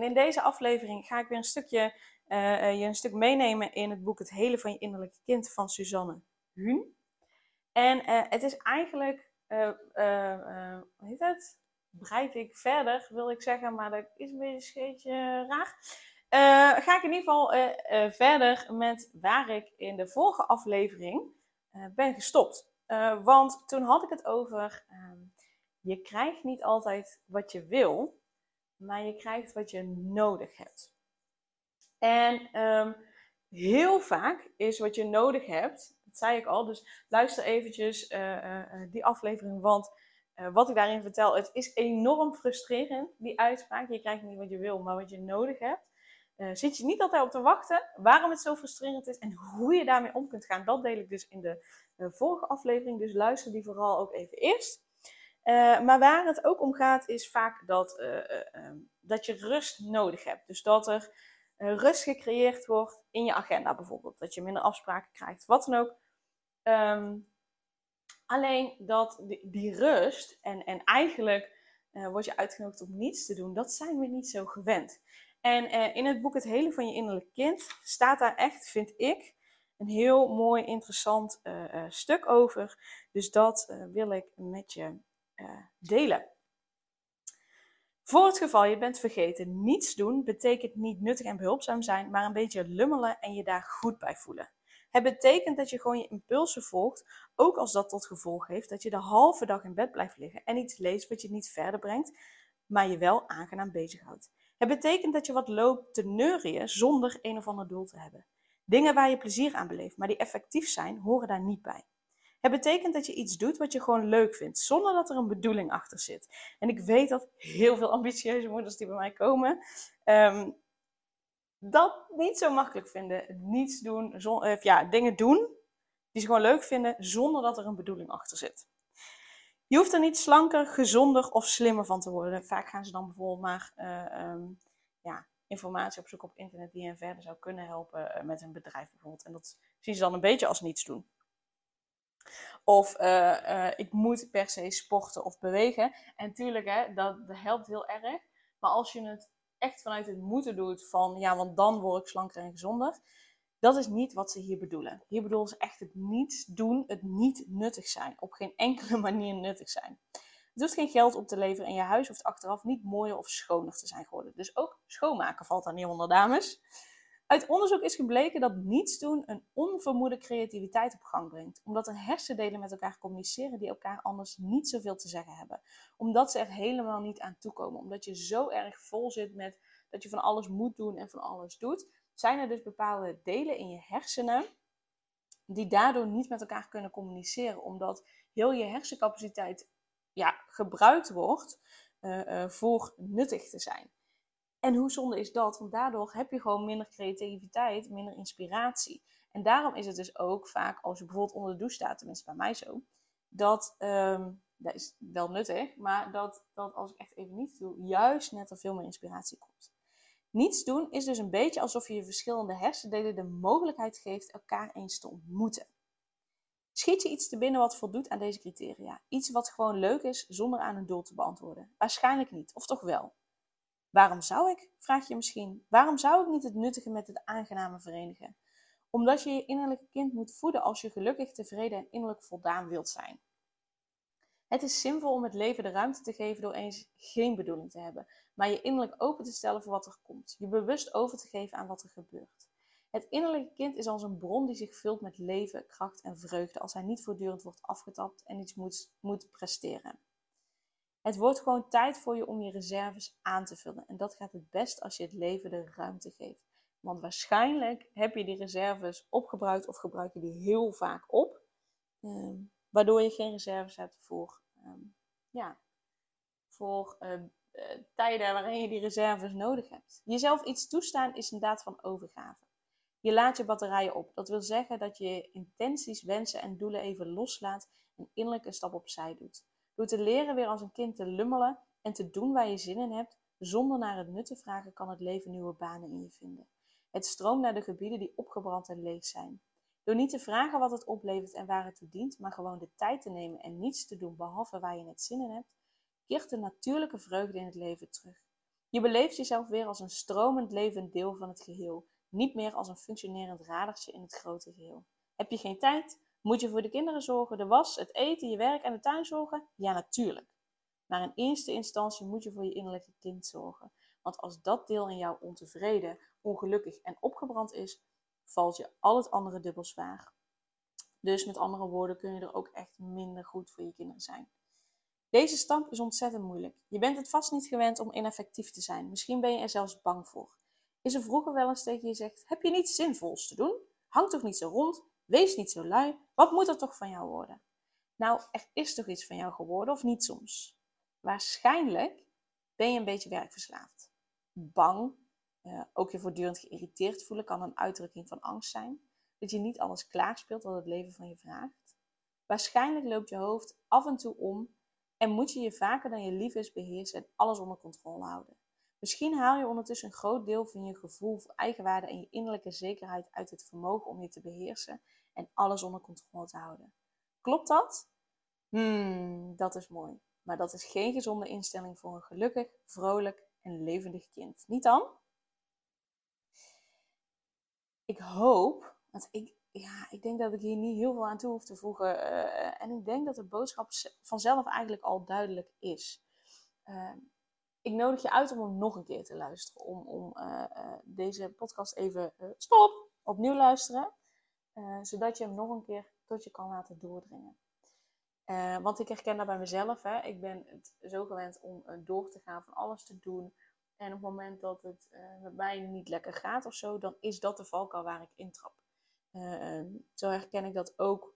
En in deze aflevering ga ik weer een stukje uh, je een stuk meenemen in het boek Het Hele van je Innerlijke Kind van Suzanne Huhn. En uh, het is eigenlijk, uh, hoe heet het? Breid ik verder, wil ik zeggen, maar dat is een beetje een beetje raar. ga ik in ieder geval verder met waar ik in de vorige aflevering ben gestopt. want toen had ik het over, ehm, je krijgt niet altijd wat je wil, maar je krijgt wat je nodig hebt. En um, heel vaak is wat je nodig hebt, dat zei ik al, dus luister eventjes uh, uh, die aflevering, want wat ik daarin vertel, het is enorm frustrerend, die uitspraak. Je krijgt niet wat je wil, maar wat je nodig hebt. zit je niet altijd op te wachten waarom het zo frustrerend is en hoe je daarmee om kunt gaan. Dat deel ik dus in de vorige aflevering, dus luister die vooral ook even eerst. Uh, maar waar het ook om gaat, is vaak dat, uh, uh, dat je rust nodig hebt. Dus dat er rust gecreëerd wordt in je agenda bijvoorbeeld. Dat je minder afspraken krijgt, wat dan ook. Um, alleen dat die, rust en, en eigenlijk word je uitgenodigd om niets te doen, dat zijn we niet zo gewend. En in het boek Het Hele van je Innerlijk Kind staat daar echt, vind ik, een heel mooi, interessant stuk over. Dus dat wil ik met je delen. Voor het geval je bent vergeten, niets doen betekent niet nuttig en behulpzaam zijn, maar een beetje lummelen en je daar goed bij voelen. Het betekent dat je gewoon je impulsen volgt, ook als dat tot gevolg heeft dat je de halve dag in bed blijft liggen en iets leest wat je niet verder brengt, maar je wel aangenaam bezighoudt. Het betekent dat je wat loopt te neurien zonder een of ander doel te hebben. Dingen waar je plezier aan beleeft, maar die effectief zijn, horen daar niet bij. Het betekent dat je iets doet wat je gewoon leuk vindt, zonder dat er een bedoeling achter zit. En ik weet dat heel veel ambitieuze moeders die bij mij komen, um, dat niet zo makkelijk vinden. Niets doen, zon, uh, ja, dingen doen die ze gewoon leuk vinden, zonder dat er een bedoeling achter zit. Je hoeft er niet slanker, gezonder of slimmer van te worden. Vaak gaan ze dan bijvoorbeeld maar uh, um, ja, informatie op internet die hen verder zou kunnen helpen uh, met hun bedrijf bijvoorbeeld. En dat zien ze dan een beetje als niets doen. Of uh, uh, ik moet per se sporten of bewegen. En tuurlijk, hè, dat, dat helpt heel erg. Maar als je het echt vanuit het moeten doet, van ja, want dan word ik slanker en gezonder. Dat is niet wat ze hier bedoelen. Hier bedoelen ze echt het niets doen, het niet nuttig zijn. Op geen enkele manier nuttig zijn. Het hoeft geen geld op te leveren en je huis hoeft achteraf niet mooier of schoner te zijn geworden. Dus ook schoonmaken valt daar niet onder, dames. Uit onderzoek is gebleken dat niets doen een onvermoede creativiteit op gang brengt, omdat er hersendelen met elkaar communiceren die elkaar anders niet zoveel te zeggen hebben. Omdat ze er helemaal niet aan toekomen, omdat je zo erg vol zit met dat je van alles moet doen en van alles doet, zijn er dus bepaalde delen in je hersenen die daardoor niet met elkaar kunnen communiceren, omdat heel je hersencapaciteit ja, gebruikt wordt uh, uh, voor nuttig te zijn. En hoe zonde is dat? Want daardoor heb je gewoon minder creativiteit, minder inspiratie. En daarom is het dus ook vaak, als je bijvoorbeeld onder de douche staat, tenminste bij mij zo, dat, um, dat is wel nuttig, maar dat, dat als ik echt even niets doe, juist net er veel meer inspiratie komt. Niets doen is dus een beetje alsof je je verschillende hersendelen de mogelijkheid geeft elkaar eens te ontmoeten. Schiet je iets te binnen wat voldoet aan deze criteria? Iets wat gewoon leuk is zonder aan een doel te beantwoorden? Waarschijnlijk niet, of toch wel? Waarom zou ik? Vraag je misschien. Waarom zou ik niet het nuttige met het aangename verenigen? Omdat je je innerlijke kind moet voeden als je gelukkig, tevreden en innerlijk voldaan wilt zijn. Het is zinvol om het leven de ruimte te geven door eens geen bedoeling te hebben, maar je innerlijk open te stellen voor wat er komt. Je bewust over te geven aan wat er gebeurt. Het innerlijke kind is als een bron die zich vult met leven, kracht en vreugde als hij niet voortdurend wordt afgetapt en iets moet, moet presteren. Het wordt gewoon tijd voor je om je reserves aan te vullen. En dat gaat het best als je het leven de ruimte geeft. Want waarschijnlijk heb je die reserves opgebruikt of gebruik je die heel vaak op. Um, waardoor je geen reserves hebt voor, um, ja, voor uh, tijden waarin je die reserves nodig hebt. Jezelf iets toestaan is een daad van overgave. Je laat je batterijen op. Dat wil zeggen dat je intenties, wensen en doelen even loslaat en innerlijk een stap opzij doet. Door te leren weer als een kind te lummelen en te doen waar je zin in hebt, zonder naar het nut te vragen, kan het leven nieuwe banen in je vinden. Het stroomt naar de gebieden die opgebrand en leeg zijn. Door niet te vragen wat het oplevert en waar het toe dient, maar gewoon de tijd te nemen en niets te doen behalve waar je net zin in hebt, keert de natuurlijke vreugde in het leven terug. Je beleeft jezelf weer als een stromend levend deel van het geheel, niet meer als een functionerend radertje in het grote geheel. Heb je geen tijd? Moet je voor de kinderen zorgen, de was, het eten, je werk en de tuin zorgen? Ja, natuurlijk. Maar in eerste instantie moet je voor je innerlijke kind zorgen. Want als dat deel in jou ontevreden, ongelukkig en opgebrand is, valt je al het andere dubbel zwaar. Dus met andere woorden kun je er ook echt minder goed voor je kinderen zijn. Deze stap is ontzettend moeilijk. Je bent het vast niet gewend om ineffectief te zijn. Misschien ben je er zelfs bang voor. Is er vroeger wel eens tegen je gezegd: Heb je niets zinvols te doen? Hang toch niet zo rond? Wees niet zo lui. Wat moet er toch van jou worden? Nou, er is toch iets van jou geworden of niet soms? Waarschijnlijk ben je een beetje werkverslaafd. Bang, uh, ook je voortdurend geïrriteerd voelen kan een uitdrukking van angst zijn. Dat je niet alles klaarspeelt wat het leven van je vraagt. Waarschijnlijk loopt je hoofd af en toe om en moet je je vaker dan je lief is beheersen en alles onder controle houden. Misschien haal je ondertussen een groot deel van je gevoel voor eigenwaarde en je innerlijke zekerheid uit het vermogen om je te beheersen en alles onder controle te houden. Klopt dat? Hmm, dat is mooi. Maar dat is geen gezonde instelling voor een gelukkig, vrolijk en levendig kind. Niet dan? Ik hoop, want ik, ja, ik denk dat ik hier niet heel veel aan toe hoef te voegen. Uh, en ik denk dat de boodschap vanzelf eigenlijk al duidelijk is. Uh, ik nodig je uit om hem nog een keer te luisteren. Om, om uh, deze podcast even stop, opnieuw luisteren. Zodat je hem nog een keer tot je kan laten doordringen. want ik herken dat bij mezelf. Hè. Ik ben het zo gewend om door te gaan, van alles te doen. En op het moment dat het met mij niet lekker gaat of zo, dan is dat de valkuil waar ik intrap. Ehm, zo herken ik dat ook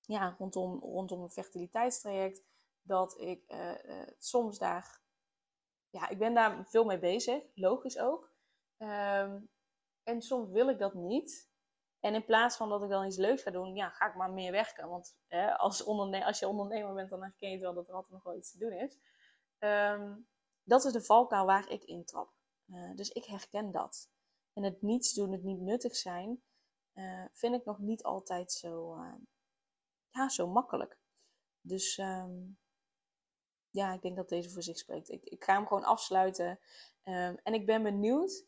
ja, rondom, rondom een fertiliteitstraject. Dat ik soms daar, ja, ik ben daar veel mee bezig, logisch ook. Ehm, en soms wil ik dat niet. En in plaats van dat ik dan iets leuks ga doen, ja, ga ik maar meer werken. Want als, onderne als je ondernemer bent, dan herken je wel dat er altijd nog wel iets te doen is. Ehm, dat is de valkuil waar ik in trap. Uh, dus ik herken dat. En het niets doen, het niet nuttig zijn, uh, vind ik nog niet altijd zo, uh, ja, zo makkelijk. Dus um, ja, ik denk dat deze voor zich spreekt. Ik, ik ga hem gewoon afsluiten. Um, en ik ben benieuwd.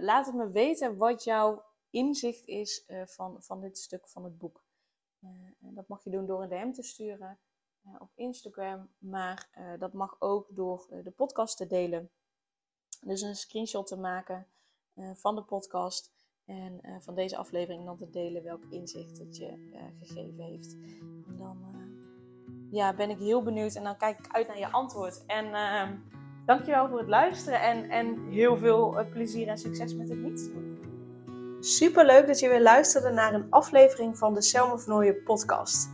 Laat het me weten wat jouw inzicht is van, van dit stuk van het boek. dat mag je doen door een DM te sturen op Instagram. Maar dat mag ook door de podcast te delen. Dus een screenshot te maken van de podcast. En uh, van deze aflevering dan te delen welk inzicht het je uh, gegeven heeft. En dan uh, ja, ben ik heel benieuwd en dan kijk ik uit naar je antwoord. En ehm, dankjewel voor het luisteren en, en heel veel plezier en succes met het niets Super leuk dat je weer luisterde naar een aflevering van de Selma Vernooien podcast.